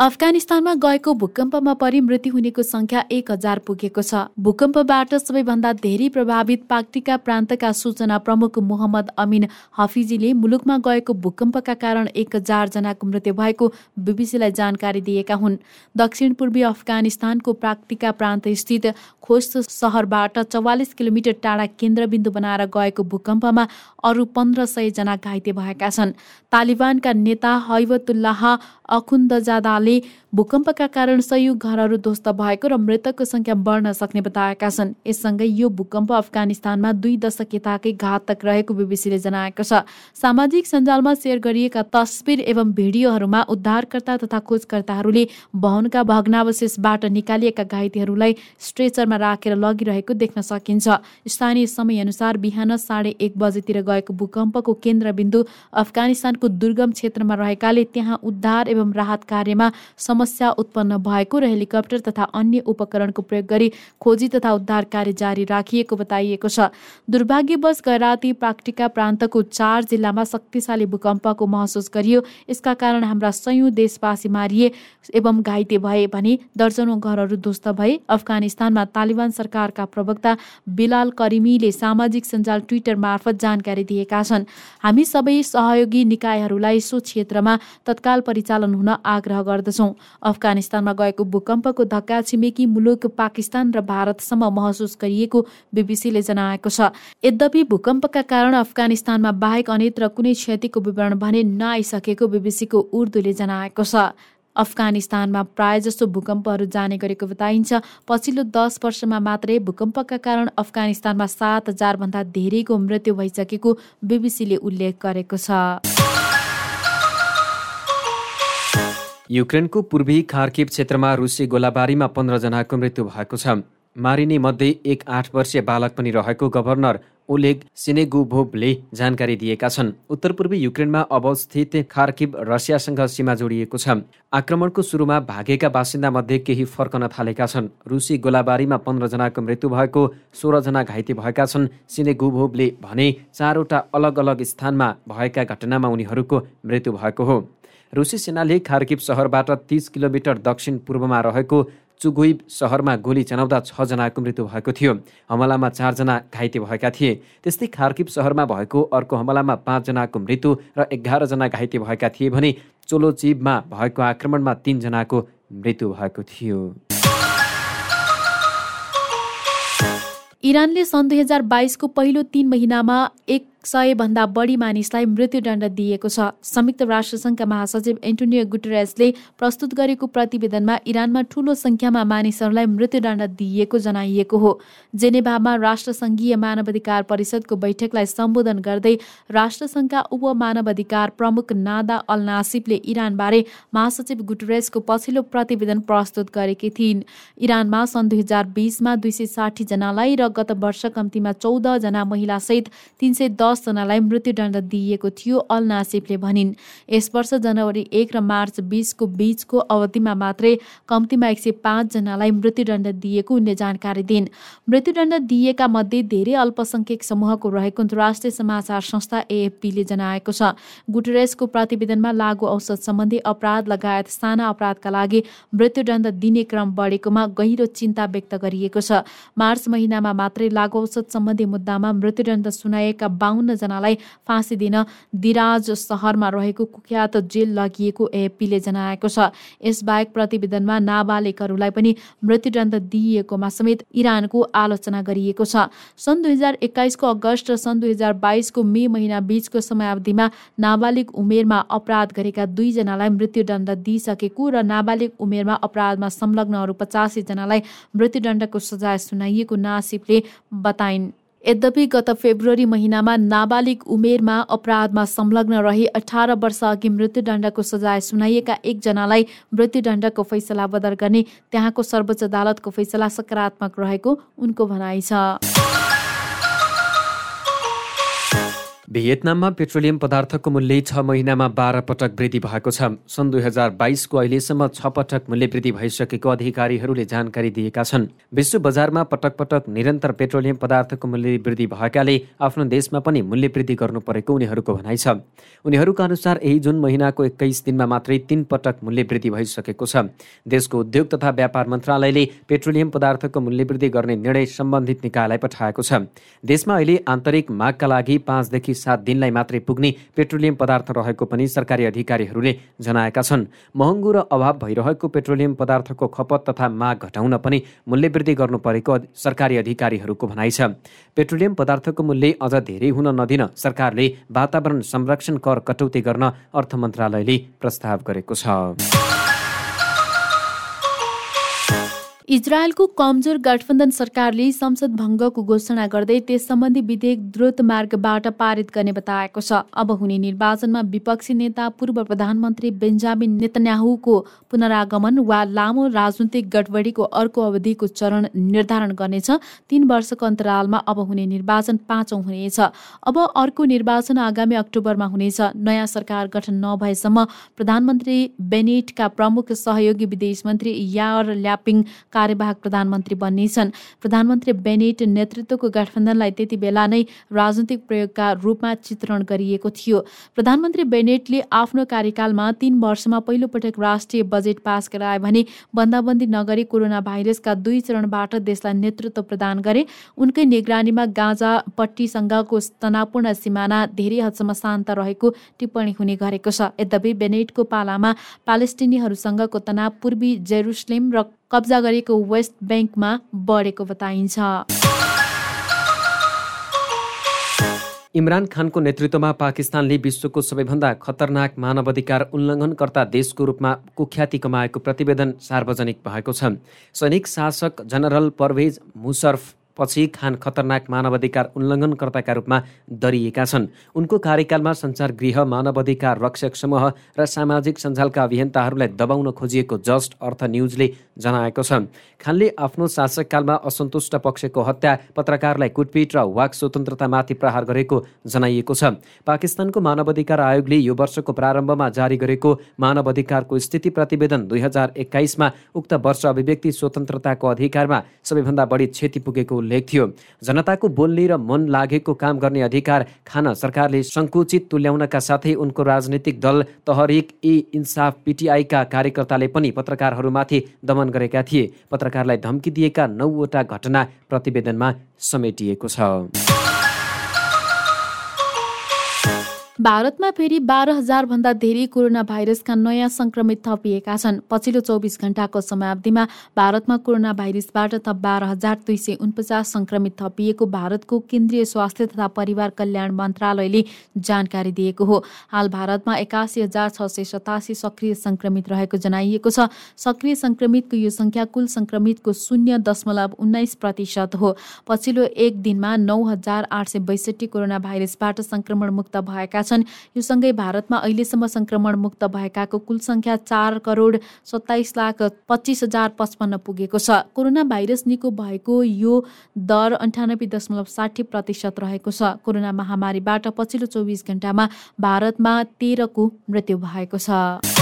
अफगानिस्तानमा गएको भूकम्पमा परि मृत्यु हुनेको संख्या एक हजार पुगेको छ। भूकम्पबाट सबैभन्दा धेरै प्रभावित पाक्टिका प्रान्तका सूचना प्रमुख मोहम्मद अमिन हफिजीले मुलुकमा गएको भूकम्पका कारण एक हजार जनाको मृत्यु भएको बिबिसीलाई जानकारी दिएका हुन्। दक्षिण पूर्वी अफगानिस्तानको प्राक्टिका प्रान्त स्थित खोस्त सहरबाट चौवालिस किलोमिटर टाढा केन्द्रबिन्दु बनाएर गएको भूकम्पमा अरू पन्ध्र सय जना घाइते भएका छन्। तालिबानका नेता हैबतुल्लाह अखुन्दजादाले भूकम्पका कारण सयौँ घरहरू ध्वस्त भएको र मृतकको सङ्ख्या बढ्न सक्ने बताएका छन्। यससँगै यो भूकम्प अफगानिस्तानमा दुई दशक यताकै घातक रहेको बिबिसीले जनाएको छ। सामाजिक सञ्जालमा सेयर गरिएका तस्बिर एवं भिडियोहरूमा उद्धारकर्ता तथा खोजकर्ताहरूले भवनका भग्नावशेषबाट निकालिएका घाइतेहरूलाई स्ट्रेचरमा राखेर लगिरहेको देख्न सकिन्छ। स्थानीय समयअनुसार बिहान साढे एक बजेतिर गएको भूकम्पको केन्द्रबिन्दु अफगानिस्तानको दुर्गम क्षेत्रमा रहेकाले त्यहाँ उद्धार एवं राहत कार्यमा समस्या उत्पन्न भएको र हेलिकप्टर तथा अन्य उपकरणको प्रयोग गरी खोजी तथा उद्धार कार्य जारी राखिएको बताइएको छ। दुर्भाग्यवश गैराती प्राक्टिका प्रान्तको चार जिल्लामा शक्तिशाली भूकम्पको महसुस गरियो। यसका कारण हाम्रा सयौँ देशवासी मारिए एवं घाइते भए भने दर्जनौँ घरहरू ध्वस्त भए। अफगानिस्तानमा तालिबान सरकारका प्रवक्ता बिलाल करिमीले सामाजिक सञ्जाल ट्विटर मार्फत जानकारी दिएका छन्। हामी सबै सहयोगी निकायहरूलाई सो क्षेत्रमा तत्काल परिचालन हुन आग्रह गर्दछौँ। अफगानिस्तानमा गएको भूकम्पको धक्का छिमेकी मुलुक पाकिस्तान र भारतसम्म महसुस गरिएको बिबिसीले जनाएको छ। यद्यपि भूकम्पका कारण अफगानिस्तानमा बाहेक अन्यत्र कुनै क्षतिको विवरण भने नआइसकेको बिबिसीको उर्दूले जनाएको छ। अफगानिस्तानमा प्रायजसो भूकम्पहरू जाने गरेको बताइन्छ पछिल्लो दस वर्षमा मात्रै भूकम्पका कारण अफगानिस्तानमा सात हजारभन्दा धेरैको मृत्यु भइसकेको बिबिसीले उल्लेख गरेको छ। युक्रेनको पूर्वी खार्किब क्षेत्रमा रुसी गोलाबारीमा पन्ध्रजनाको मृत्यु भएको छ। मारिने मध्ये एक आठ वर्षीय बालक पनि रहेको गभर्नर ओलेग सिनेगुभोभले जानकारी दिएका छन्। उत्तर पूर्वी युक्रेनमा अवस्थित खार्किब रसियासँग सीमा जोडिएको छ। आक्रमणको सुरुमा भागेका बासिन्दा मध्ये केही फर्कन थालेका छन्। रुसी गोलाबारीमा पन्ध्रजनाको मृत्यु भएको सोह्रजना घाइते भएका छन्। सिनेगुभोभले भने चारवटा अलग अलग स्थानमा भएका घटनामा उनीहरूको मृत्यु भएको हो। रुसी सेनाले खार्किब सहरबाट तिस किलोमिटर दक्षिण पूर्वमा रहेको चुगुइब सहरमा गोली चलाउँदा छजनाको मृत्यु भएको थियो। हमलामा चारजना घाइते भएका थिए। त्यस्तै खार्किब सहरमा भएको अर्को हमलामा पाँचजनाको मृत्यु र एघारजना घाइते भएका थिए भने चोलोचिबमा भएको आक्रमणमा तिनजनाको मृत्यु भएको थियो। इरानले सन् दुई हजार बाइसको पहिलो तीन महिनामा एक सयभन्दा बढी मानिसलाई मृत्युदण्ड दिएको छ। संयुक्त राष्ट्रसङ्घका महासचिव एन्टोनियो गुटरेसले प्रस्तुत गरेको प्रतिवेदनमा इरानमा ठूलो संख्यामा मानिसहरूलाई मृत्युदण्ड दिइएको जनाइएको हो। जेनेभामा राष्ट्रसङ्घीय मानवाधिकार परिषदको बैठकलाई सम्बोधन गर्दै राष्ट्रसङ्घका उपमानवाधिकार प्रमुख नादा अल नासिफले इरानबारे महासचिव गुटरेसको पछिल्लो प्रतिवेदन प्रस्तुत गरेकी थिइन्। इरानमा सन् दुई हजार बिसमा दुई सय साठीजनालाई र गत वर्ष कम्तीमा चौधजना महिलासहित तिन सय दसजनालाई मृत्युदण्ड दिइएको थियो अल नासिफले भनिन्। यस वर्ष जनवरी एक र मार्च बिसको बीचको अवधिमा मात्रै कम्तीमा एक सय पाँचजनालाई मृत्युदण्ड दिएको उनले जानकारी दिइन्। मृत्युदण्ड दिएका मध्ये धेरै अल्पसङ्ख्यक समूहको रहेको अन्तर्राष्ट्रिय समाचार संस्था एएफपीले जनाएको छ। गुटरेसको प्रतिवेदनमा लागु औषध सम्बन्धी अपराध लगायत साना अपराधका लागि मृत्युदण्ड दिने क्रम बढेकोमा गहिरो चिन्ता व्यक्त गरिएको छ। मार्च महिनामा मात्रै लागु औषध सम्बन्धी मुद्दामा मृत्युदण्ड सुनाएका जनालाई फाँसी दिन दिराज सहरमा रहेको कुख्यात जेल लगिएको एएपीले जनाएको छ। यसबाहेक प्रतिवेदनमा नाबालिगहरूलाई पनि मृत्युदण्ड दिइएकोमा समेत इरानको आलोचना गरिएको छ। सन् दुई हजार एक्काइसको अगस्त र सन् दुई हजार बाइसको मे महिना बीचको समयावधिमा नाबालिग उमेरमा अपराध गरेका दुईजनालाई मृत्युदण्ड दिइसकेको र नाबालिग उमेरमा अपराधमा संलग्न अरू पचासीजनालाई मृत्युदण्डको सजाय सुनाइएको नासिफले बताइन्। यद्यपि गत फेब्रुअरी महिनामा नाबालिग उमेरमा अपराधमा संलग्न रही अठार वर्ष अघि मृत्युदण्डको सजाय सुनाइएका एकजनालाई मृत्युदण्डको फैसला बदर गर्ने त्यहाँको सर्वोच्च अदालतको फैसला सकारात्मक रहेको उनको भनाइ छ। भियतनाममा पेट्रोलियम पदार्थको मूल्य छ महिनामा बाह्र पटक वृद्धि भएको छ। सन् दुई हजार बाइसको अहिलेसम्म छ पटक मूल्य वृद्धि भइसकेको अधिकारीहरूले जानकारी दिएका छन्। विश्व बजारमा पटक पटक निरन्तर पेट्रोलियम पदार्थको मूल्य वृद्धि भएकाले आफ्नो देशमा पनि मूल्य वृद्धि गर्नु परेको उनीहरूको भनाइ छ। उनीहरूका अनुसार यही जुन महिनाको एक्काइस दिनमा मात्रै तीन पटक मूल्य वृद्धि भइसकेको छ। देशको उद्योग तथा व्यापार मन्त्रालयले पेट्रोलियम पदार्थको मूल्य वृद्धि गर्ने निर्णय सम्बन्धित निकायलाई पठाएको छ। देशमा अहिले आन्तरिक मागका लागि पाँचदेखि सात दिनलाई मात्रै पुग्ने पेट्रोलियम पदार्थ रहेको पनि सरकारी अधिकारीहरूले जनाएका छन्। महँगो र अभाव भइरहेको पेट्रोलियम पदार्थको खपत तथा माग घटाउन पनि मूल्यवृद्धि गर्नु परेको सरकारी अधिकारीहरूको भनाइ छ। पेट्रोलियम पदार्थको मूल्य अझ धेरै हुन नदिन सरकारले वातावरण संरक्षण कर कटौती गर्न अर्थ मन्त्रालयले प्रस्ताव गरेको छ। इजरायलको कमजोर गठबन्धन सरकारले संसद भङ्गको घोषणा गर्दै त्यस सम्बन्धी विधेयक द्रुत मार्गबाट पारित गर्ने बताएको छ। अब हुने निर्वाचनमा विपक्षी नेता पूर्व प्रधानमन्त्री बेन्जामिन नेतन्याहुको पुनरागमन वा लामो राजनैतिक गडबडीको अर्को अवधिको चरण निर्धारण गर्नेछ। तीन वर्षको अन्तरालमा अब हुने निर्वाचन पाँचौँ हुनेछ। अब अर्को निर्वाचन आगामी अक्टोबरमा हुनेछ। नयाँ सरकार गठन नभएसम्म प्रधानमन्त्री बेनेटका प्रमुख सहयोगी विदेश मन्त्री यार ल्यापिङ कार्यवाहक प्रधानमन्त्री बन्नेछन्। प्रधानमन्त्री बेनेट नेतृत्वको गठबन्धनलाई त्यति बेला नै राजनैतिक प्रयोगका रूपमा चित्रण गरिएको थियो। प्रधानमन्त्री बेनेटले आफ्नो कार्यकालमा तीन वर्षमा पहिलोपटक राष्ट्रिय बजेट पास गराए भने बन्दाबन्दी नगरी कोरोना भाइरसका दुई चरणबाट देशलाई नेतृत्व प्रदान गरे। उनकै निगरानीमा गाँजा पट्टीसँगको तनावपूर्ण सिमाना धेरै हदसम्म शान्त रहेको टिप्पणी हुने गरेको छ। यद्यपि बेनेटको पालामा पालेस्टिनीहरूसँगको तनाव पूर्वी जेरुसलेम र कब्जा गरेको वेस्ट ब्याङ्कमा बढेको बताइन्छ। इमरान खानको नेतृत्वमा पाकिस्तानले विश्वको सबैभन्दा खतरनाक मानवाधिकार उल्लङ्घनकर्ता देशको रूपमा कुख्याति कमाएको प्रतिवेदन सार्वजनिक भएको छ। सैनिक शासक जनरल परवेज मुसर्फ पछि खान खतरनाक मानवाधिकार उल्लङ्घनकर्ताका रूपमा दरिएका छन्। उनको कार्यकालमा संचार गृह मानवाधिकार रक्षक समूह र सामाजिक सञ्जालका अभियन्ताहरूलाई दबाउन खोजिएको जस्ट अर्थ न्युजले जनाएको छ। खानले आफ्नो शासककालमा असन्तुष्ट पक्षको हत्या पत्रकारलाई कुटपिट र वाक स्वतन्त्रतामाथि प्रहार गरेको जनाइएको छ। पाकिस्तानको मानवाधिकार आयोगले यो वर्षको प्रारम्भमा जारी गरेको मानवाधिकारको स्थिति प्रतिवेदन दुई हजार एक्काइसमा उक्त वर्ष अभिव्यक्ति स्वतन्त्रताको अधिकारमा सबैभन्दा बढी क्षति पुगेको उल्लेख थियो। जनताको बोल्ने र मन लागेको काम गर्ने अधिकार खान सरकारले सङ्कुचित तुल्याउनका साथै उनको राजनैतिक दल तहरिक इ इन्साफ पिटिआईका कार्यकर्ताले पनि पत्रकारहरूमाथि दमन गरेका थिए। पत्रकारलाई धम्की दिएका नौवटा घटना प्रतिवेदनमा समेटिएको छ। भारतमा फेरि बाह्र हजारभन्दा धेरै कोरोना भाइरसका नयाँ संक्रमित थपिएका छन्। पछिल्लो चौबिस घण्टाको समयावधिमा भारतमा कोरोना भाइरसबाट थप बाह्र हजार दुई सय उनपचास संक्रमित थपिएको भारतको केन्द्रीय स्वास्थ्य तथा परिवार कल्याण मन्त्रालयले जानकारी दिएको हो। हाल भारतमा एकासी हजार छ सय सतासी सक्रिय संक्रमित रहेको जनाइएको छ। सक्रिय संक्रमितको यो संख्या कुल संक्रमितको शून्य दशमलव उन्नाइस प्रतिशत हो। पछिल्लो एक दिनमा नौ हजार आठ सय बैसठी कोरोना भाइरसबाट संक्रमण मुक्त भएका छन्। यो सँगै भारतमा अहिलेसम्म संक्रमण मुक्त भएकाको कुल संख्या चार करोड सत्ताइस लाख पच्चिस हजार पचपन्न पुगेको छ। कोरोना भाइरस निको भएको यो दर अन्ठानब्बे दशमलव साठी प्रतिशत रहेको छ। कोरोना महामारीबाट पछिल्लो चौबिस घण्टामा भारतमा तेह्रको मृत्यु भएको छ।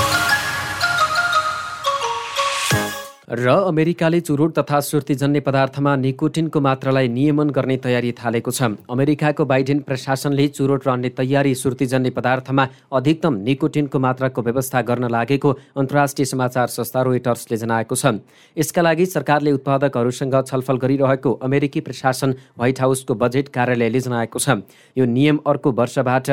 र अमेरिकाले चुरोट तथा सुर्तीजन्य पदार्थमा निकोटिनको मात्रालाई नियमन गर्ने तयारी थालेको छ। अमेरिकाको बाइडेन प्रशासनले चुरोट र अन्य तयारी सुर्तीजन्य पदार्थमा अधिकतम निकोटिनको मात्राको व्यवस्था गर्न लागेको अन्तर्राष्ट्रिय समाचार संस्था रोइटर्सले जनाएको छ। यसका लागि सरकारले उत्पादकहरूसँग छलफल गरिरहेको अमेरिकी प्रशासन व्हाइट हाउसको बजेट कार्यालयले जनाएको छ। यो नियम अर्को वर्षबाट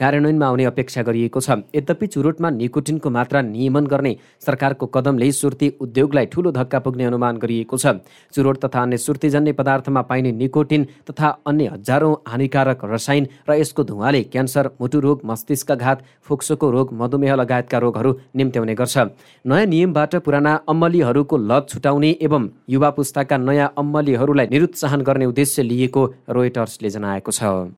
कार्यान्वयनमा आउने अपेक्षा गरिएको छ। यद्यपि चुरोटमा निकोटिनको मात्रा नियमन गर्ने सरकारको कदमले सुर्ती उद्योगलाई ठूलो धक्का पुग्ने अनुमान गरिएको छ। चुरोट तथा अन्य सुर्तीजन्य पदार्थमा पाइने निकोटिन तथा अन्य हजारौँ हानिकारक रसायन र यसको धुवाले क्यान्सर मुटु रोग मस्तिष्कघात फुक्सोको रोग मधुमेह लगायतका रोगहरू निम्त्याउने गर्छ। नयाँ नियमबाट पुराना अम्मलीहरूको लत छुटाउने एवं युवा पुस्ताका नयाँ अम्मलीहरूलाई निरुत्साहन गर्ने उद्देश्य लिएको रोइटर्सले जनाएको छ।